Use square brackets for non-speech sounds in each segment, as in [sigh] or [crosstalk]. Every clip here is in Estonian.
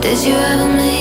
did you ever mean?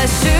bless you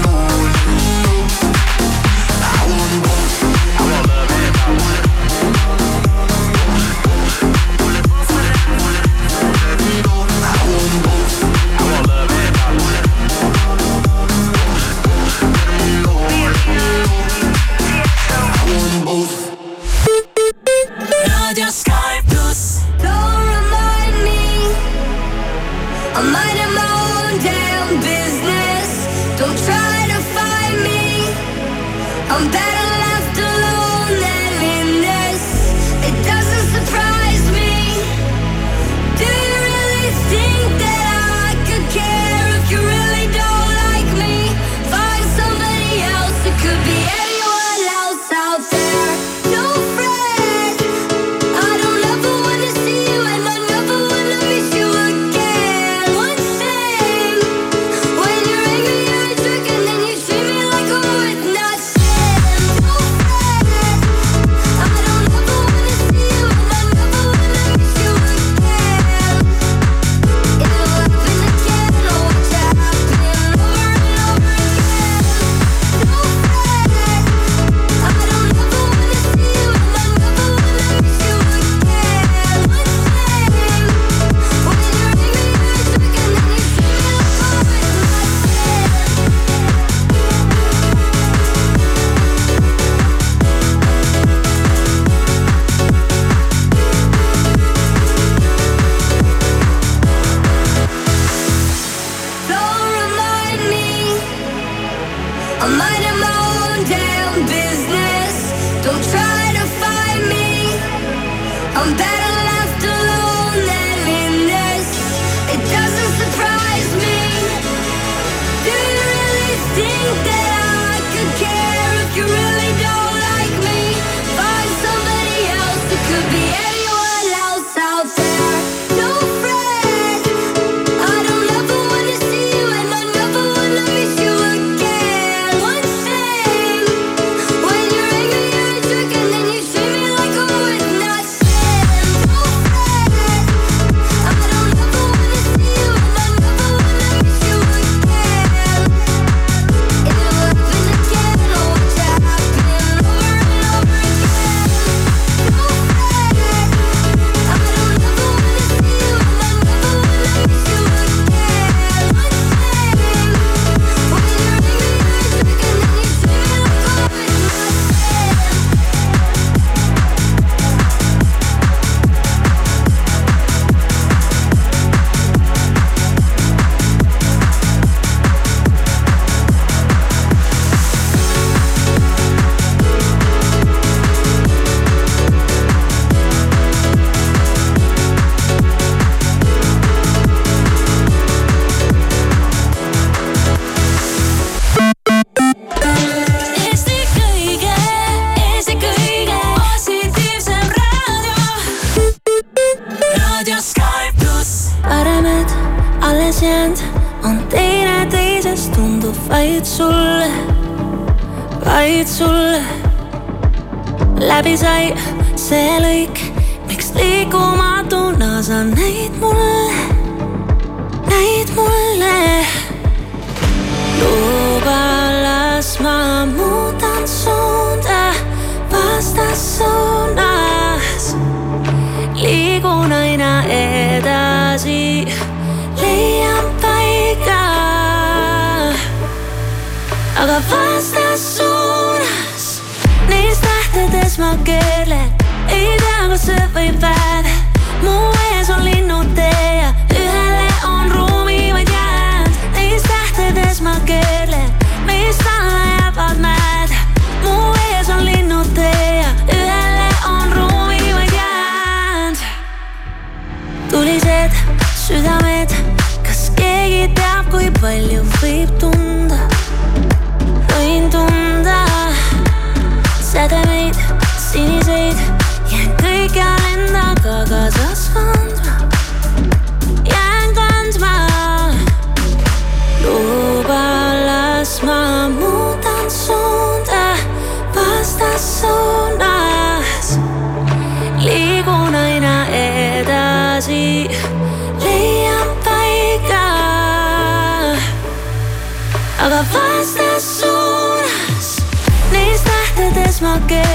palju võib tunda, võin tunda sädemeid, siniseid, jään kõigele endaga kaasas kandma, jään kandma. luba, las ma muudan suunda vastassuuna. my it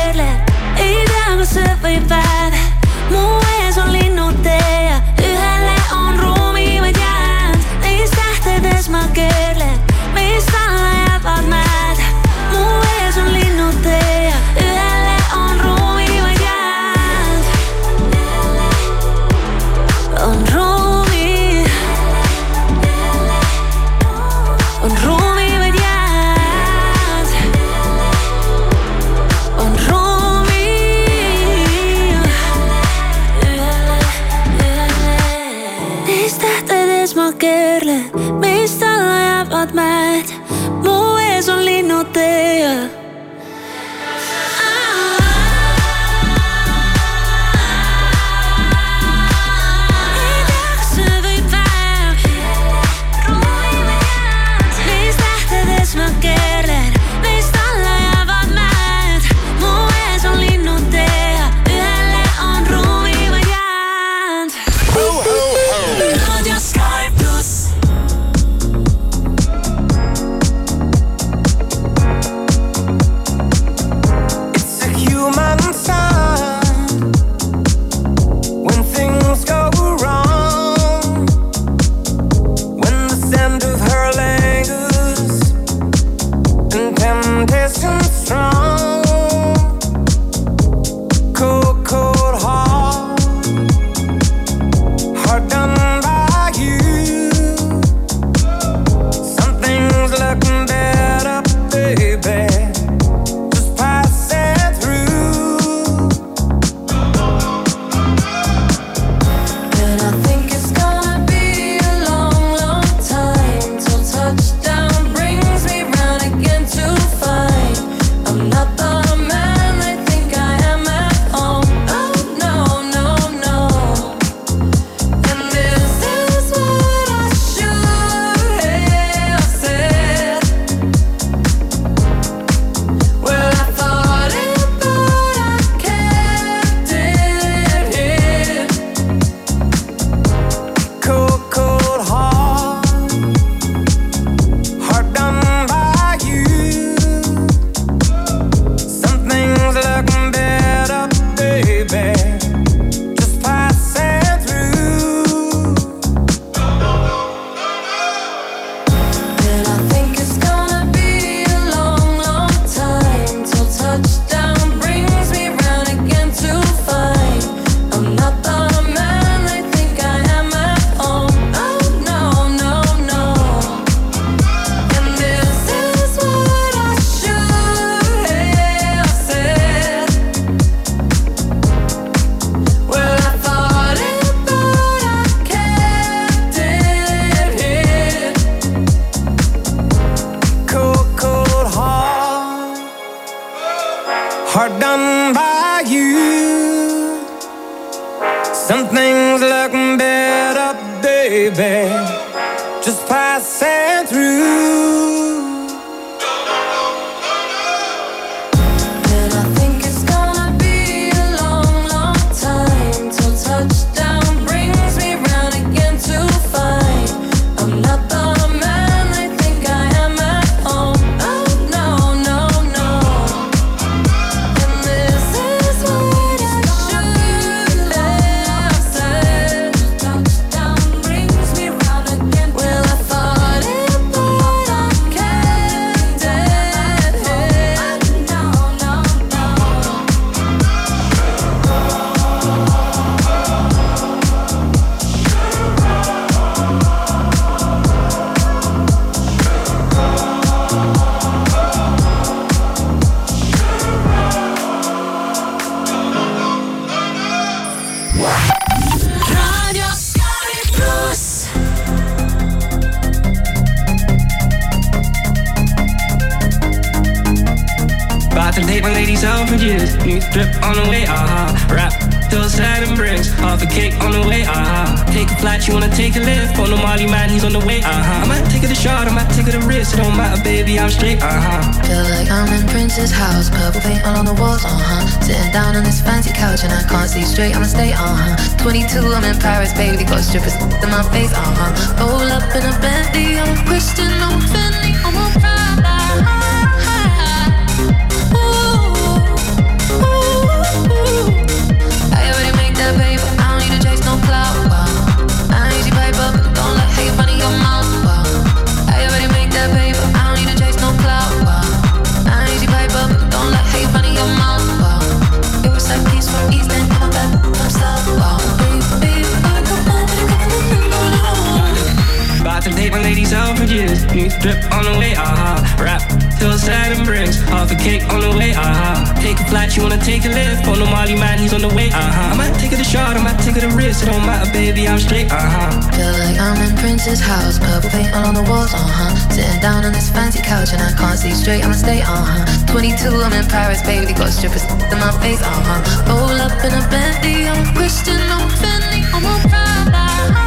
and I can't see straight, I'ma stay, uh-huh. 22, I'm in Paris, baby, got strippers in my face, uh-huh. Roll up in a Bentley, I'm Christian, I'm Fendi, I'm a Prada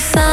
sun.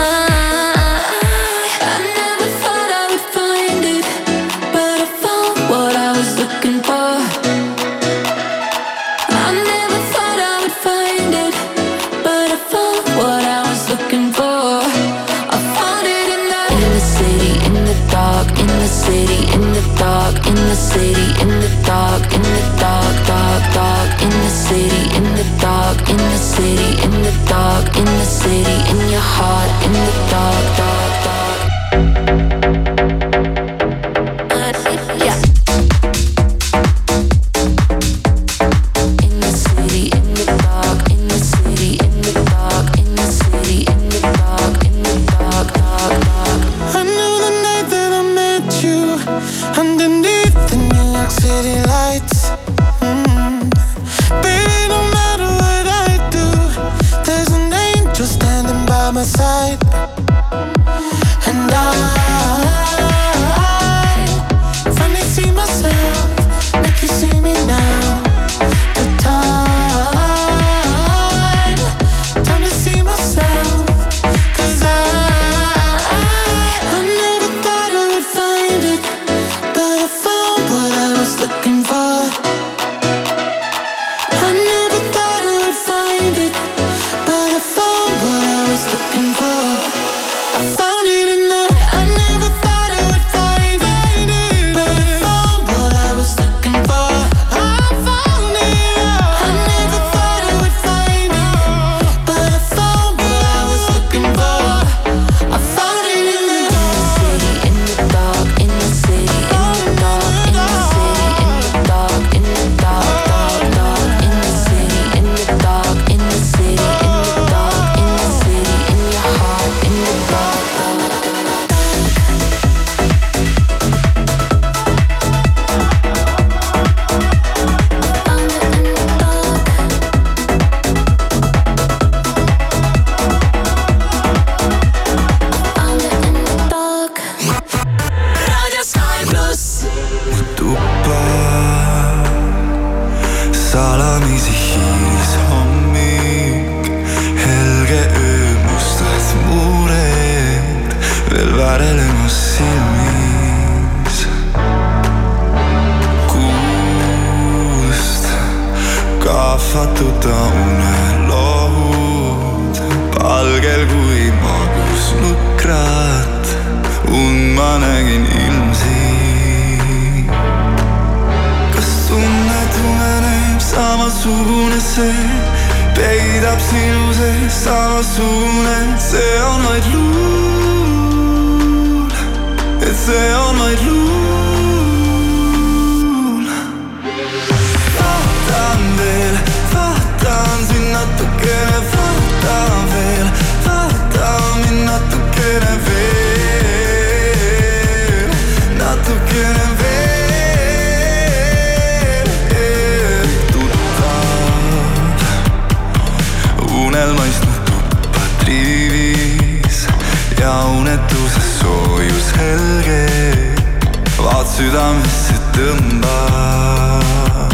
tõmbab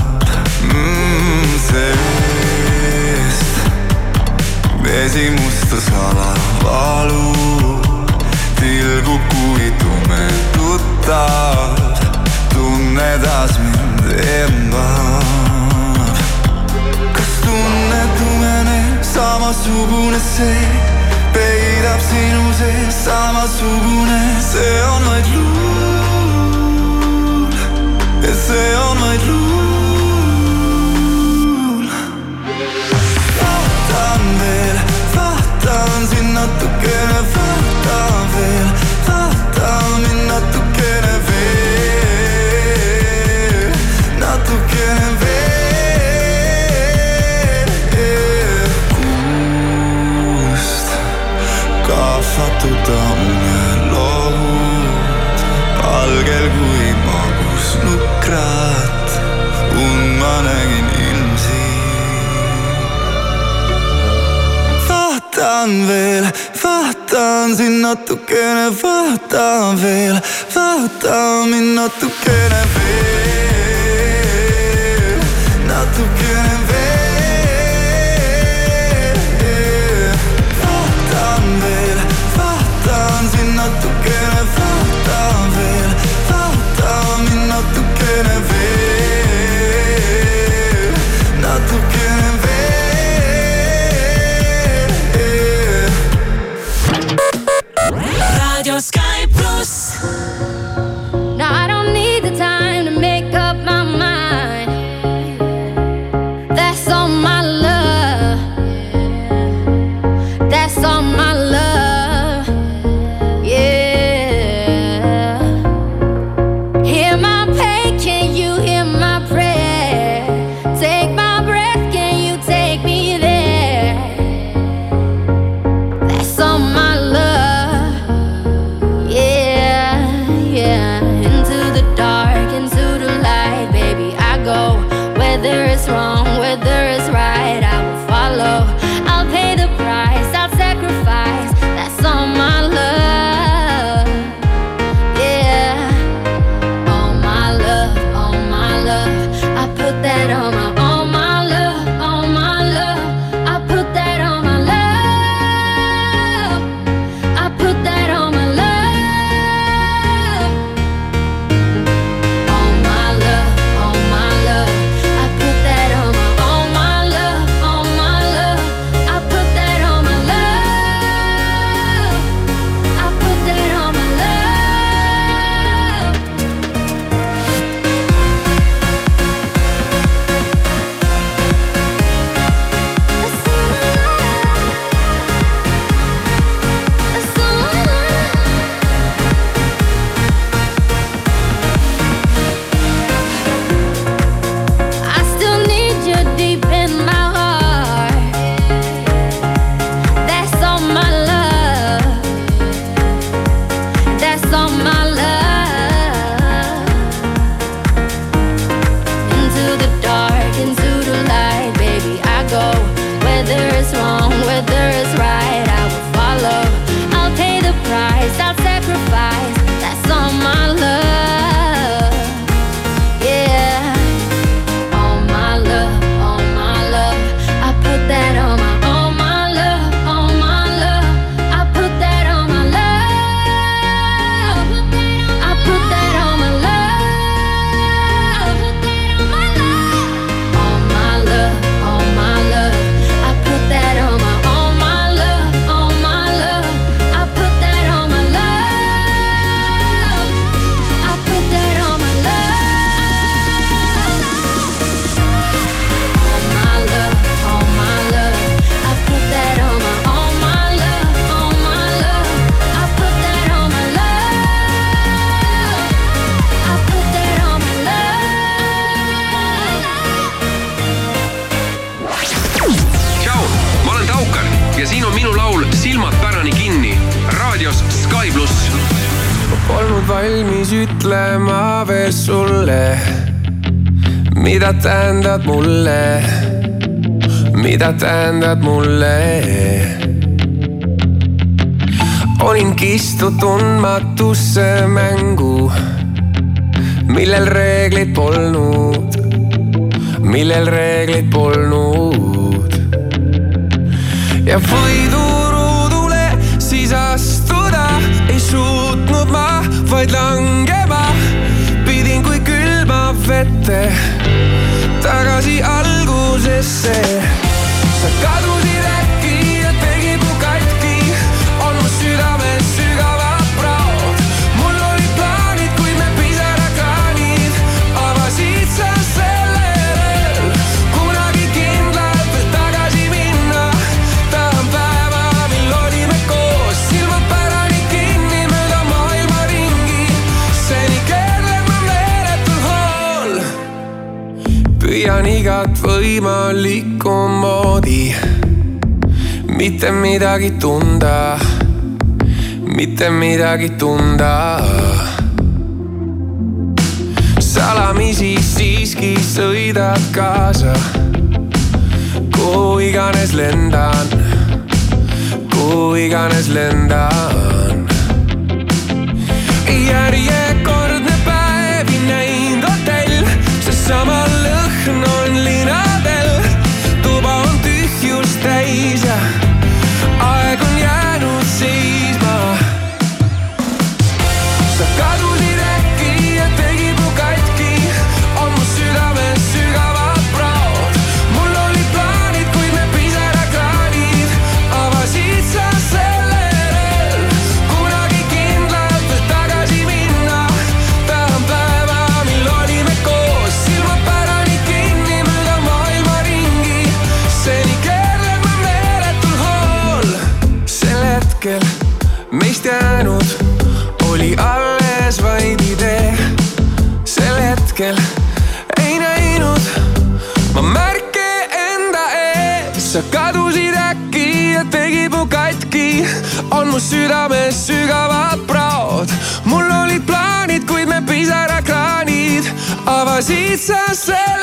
mm, seest. vesi mustas ala valu, tilgub kui tume tuttav, tunne taas mind embab. kas tunne tumene, samasugune see, peidab sinu sees, samasugune see on vaid lugu. say all night long vaatan veel, vaatan sind natukene, vaatan veel, vaata mind natukene. mida tähendad mulle, mida tähendad mulle? olin kistud tundmatusse mängu, millel reegleid polnud, millel reegleid polnud. ja võiduruudule siis astuda ei suutnud ma, vaid langema pidin kui külma vette tagasi algusesse. sa kadusid ära. võimalikku moodi mitte midagi tunda, mitte midagi tunda. salamisi siiski sõidad kaasa, kuhu iganes lendan, kuhu iganes lendan. järjekordne päevi näinud hotell, seesama. mu südames sügavad praod. mul olid plaanid, kuid me pisarakraanid avasid sa selle.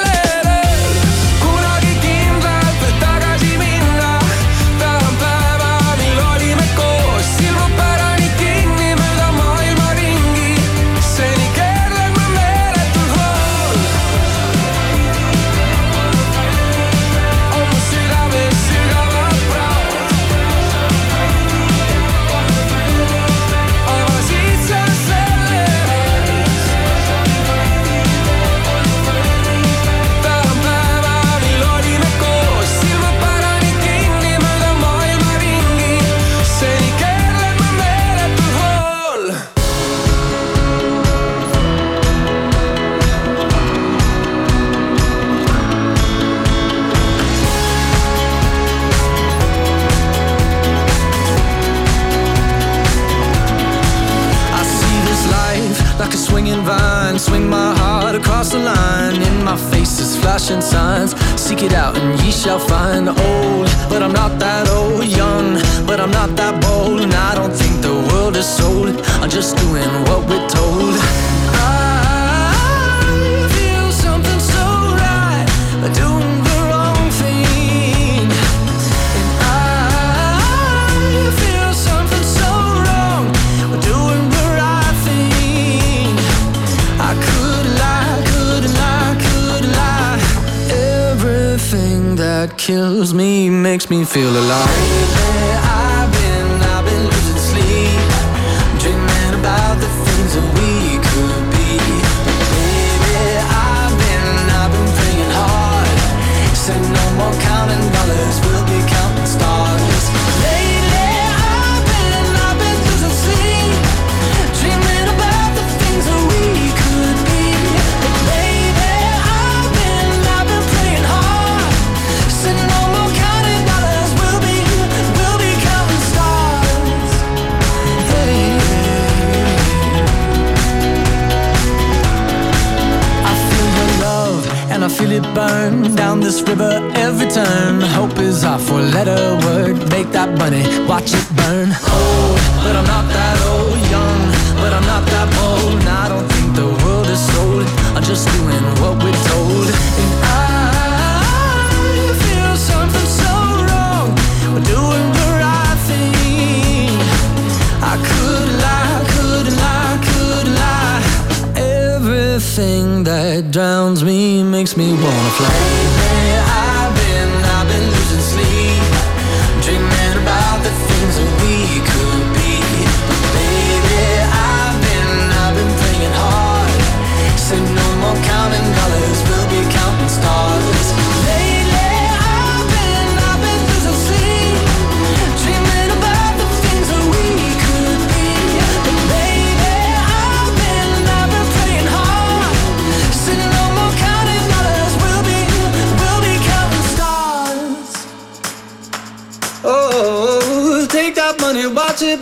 burn down this river every turn. Hope is our four-letter word. Make that money, watch it burn. Old, but I'm not that old. Young, but I'm not that bold. And I don't think the world is sold. I'm just doing what we thing that drowns me makes me wanna fly.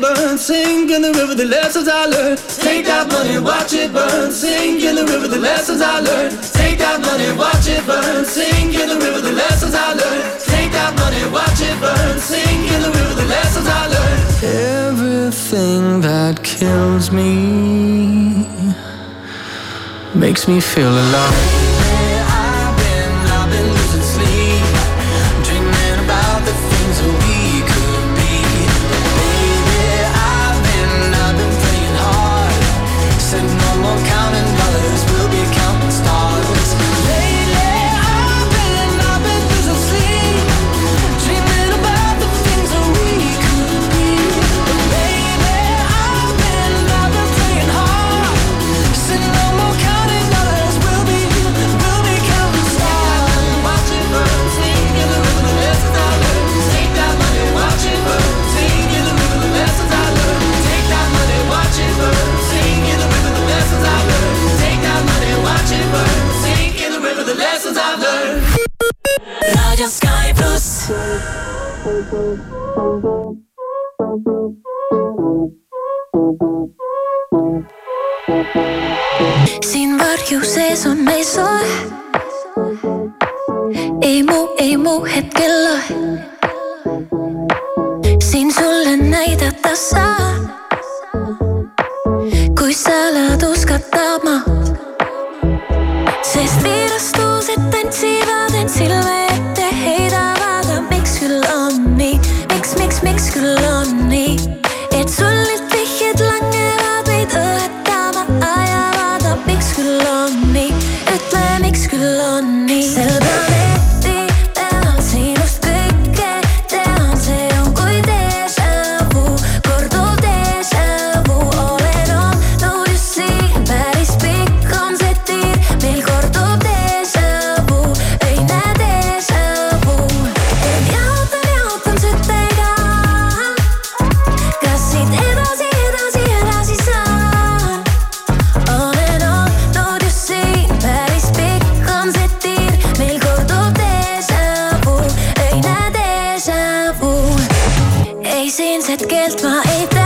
burn. Sink in the river, the lessons I learned. Take that money, watch it burn. Sink in the river, the lessons I learned. Take that money, watch it burn. Sink in the river, the lessons I learned. Take that money, watch it burn. Sink in the river, the lessons I learned. Everything that kills me makes me feel alive. het my eight.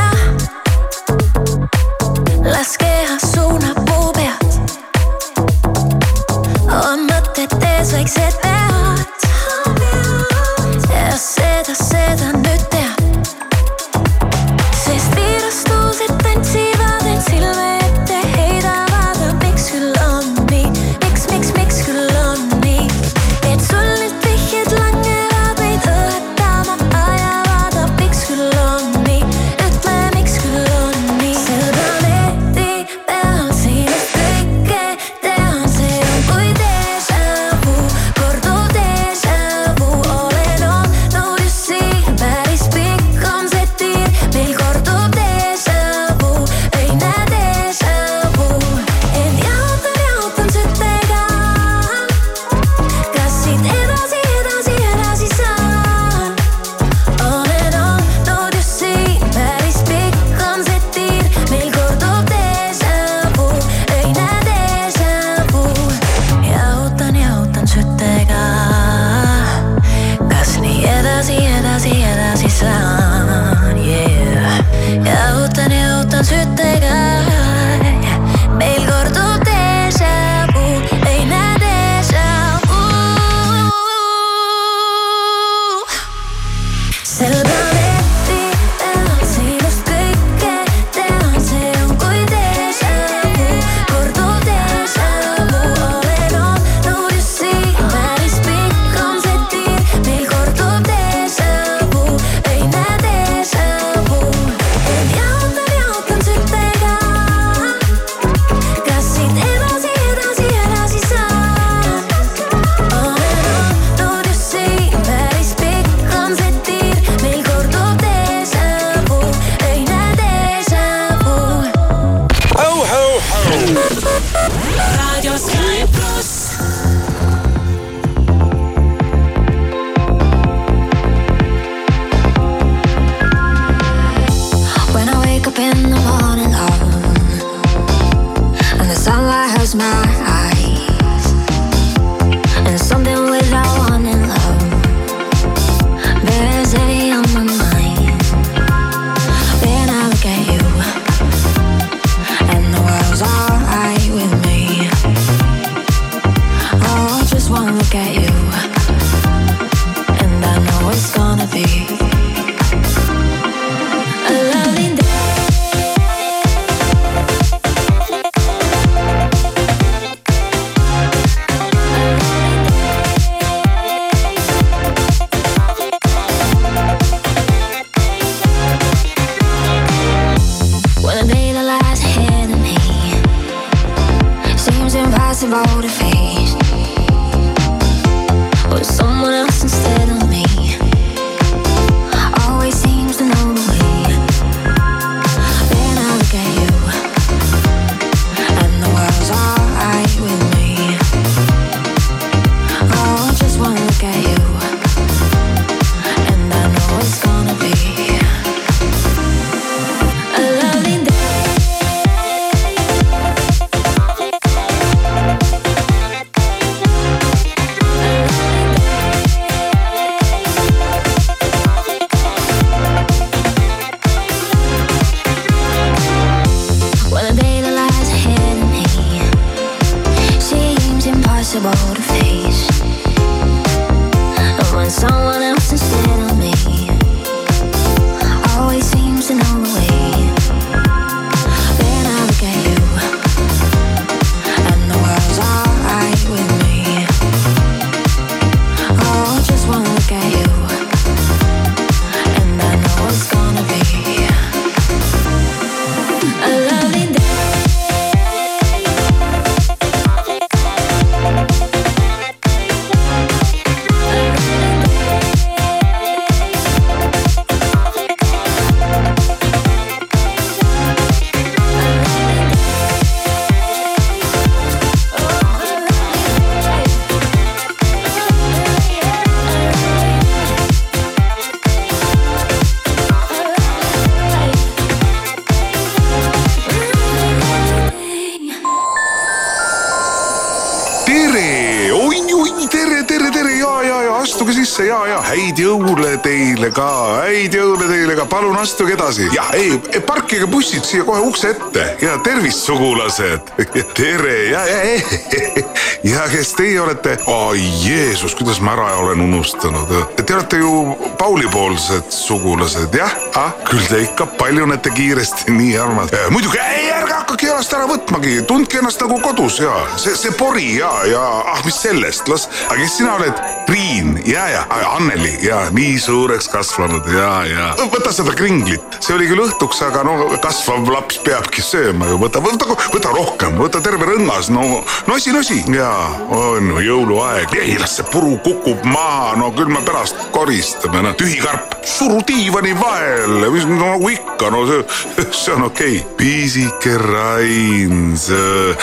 Edasi. ja ei, parkige bussid siia kohe ukse ette ja tervist, sugulased. [laughs] tere ja, ja, ja kes teie olete? oi Jeesus, kuidas ma ära olen unustanud. Te olete ju Pauli-poolsed sugulased, jah ah,? küll te ikka paljunete kiiresti, [laughs] nii armas. muidugi, ei ärge hakake jalast ära võtmagi, tundke ennast nagu kodus ja see, see pori ja, ja ah, mis sellest, las. aga kes sina oled? Priin ja, ja Anneli. Ja nii suureks kasvanud. Ja, ja. Võta seda kringlit, see oli küll õhtuks, aga no kasvav laps peabki sööma ju, võta, võta, võta rohkem, võta terve rõngas, no nosi, nosi. Ja on ju jõuluaeg, ei las see puru kukub maha, no küll me pärast koristame, noh tühi karp, suru diivani vahele, mis nagu ikka, no see, see on okei. Okay.. pisike Rain, see,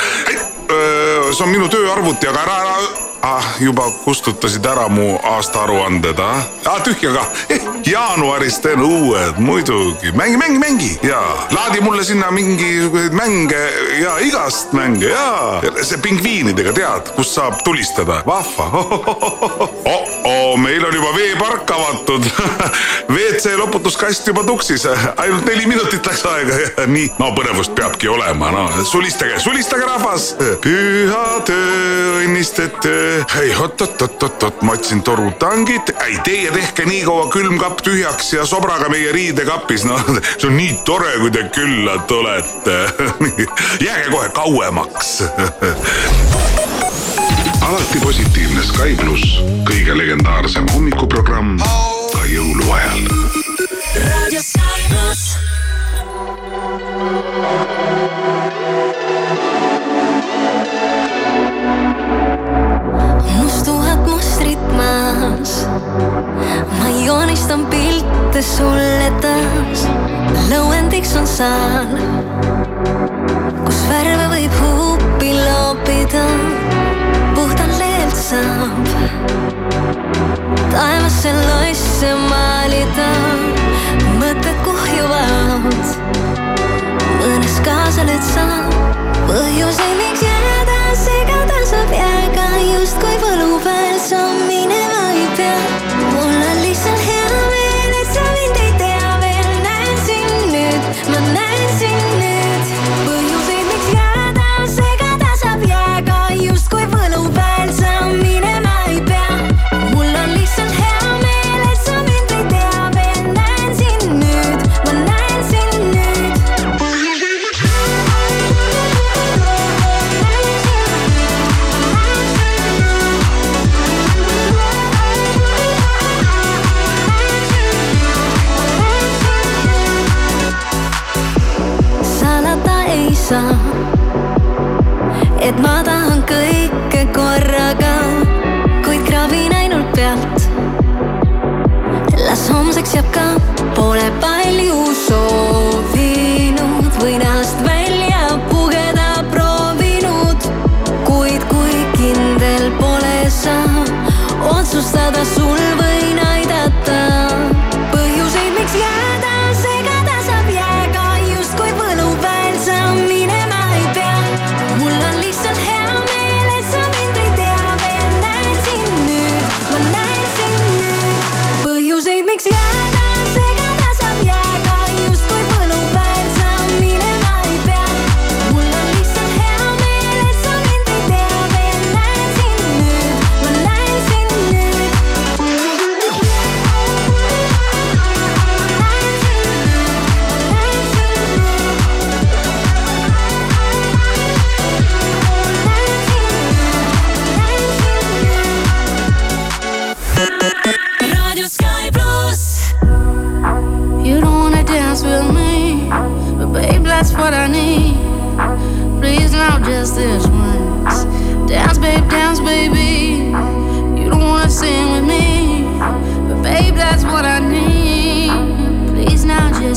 see on minu tööarvuti, aga ära, ära ah, juba kustutasid ära mu aastaaruanded, ah? ah tühja kah eh,, jaanuaris teen uued, muidugi, mängi, mängi, mängi. Ja laadi mulle sinna mingisuguseid mänge ja igast mänge ja see pingviinidega tead, kus saab tulistada, vahva. [laughs] Oh-oh, meil on juba veepark avatud. [laughs] WC loputuskast juba tuksis, ainult neli minutit läks aega, [laughs] nii, no põnevust peabki olema, no sulistage, sulistage rahvas, püha töö, õnnistet töö ei oot-oot-oot-oot, ma otsin torutangid, ei teie tehke nii kaua külmkapp tühjaks ja sobraga meie riidekapis, noh, see on nii tore, kui te külla tulete. [laughs] jääge kohe kauemaks [laughs] alati positiivne Sky pluss, kõige legendaarsem hommikuprogramm ka jõuluajal. raadio Sky pluss. Ma joonistan pilte sulle taas. lõuendiks on saal, kus värve võib huupi loopida. puhtalt leelt saab taevasse loisse maalida. mõtted kuhjuvad, mõnes kaasa lööd sa põhjuseid, miks jääda segada saab jääga justkui võlupäev sa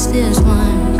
this one.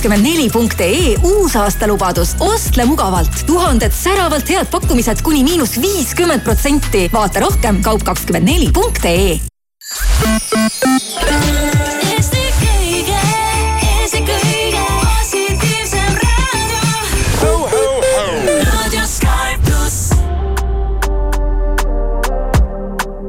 kaup24.ee uusaastalubadus, ostle mugavalt, tuhanded säravalt head pakkumised kuni miinus viiskümmend protsenti. vaata rohkem kaup24.ee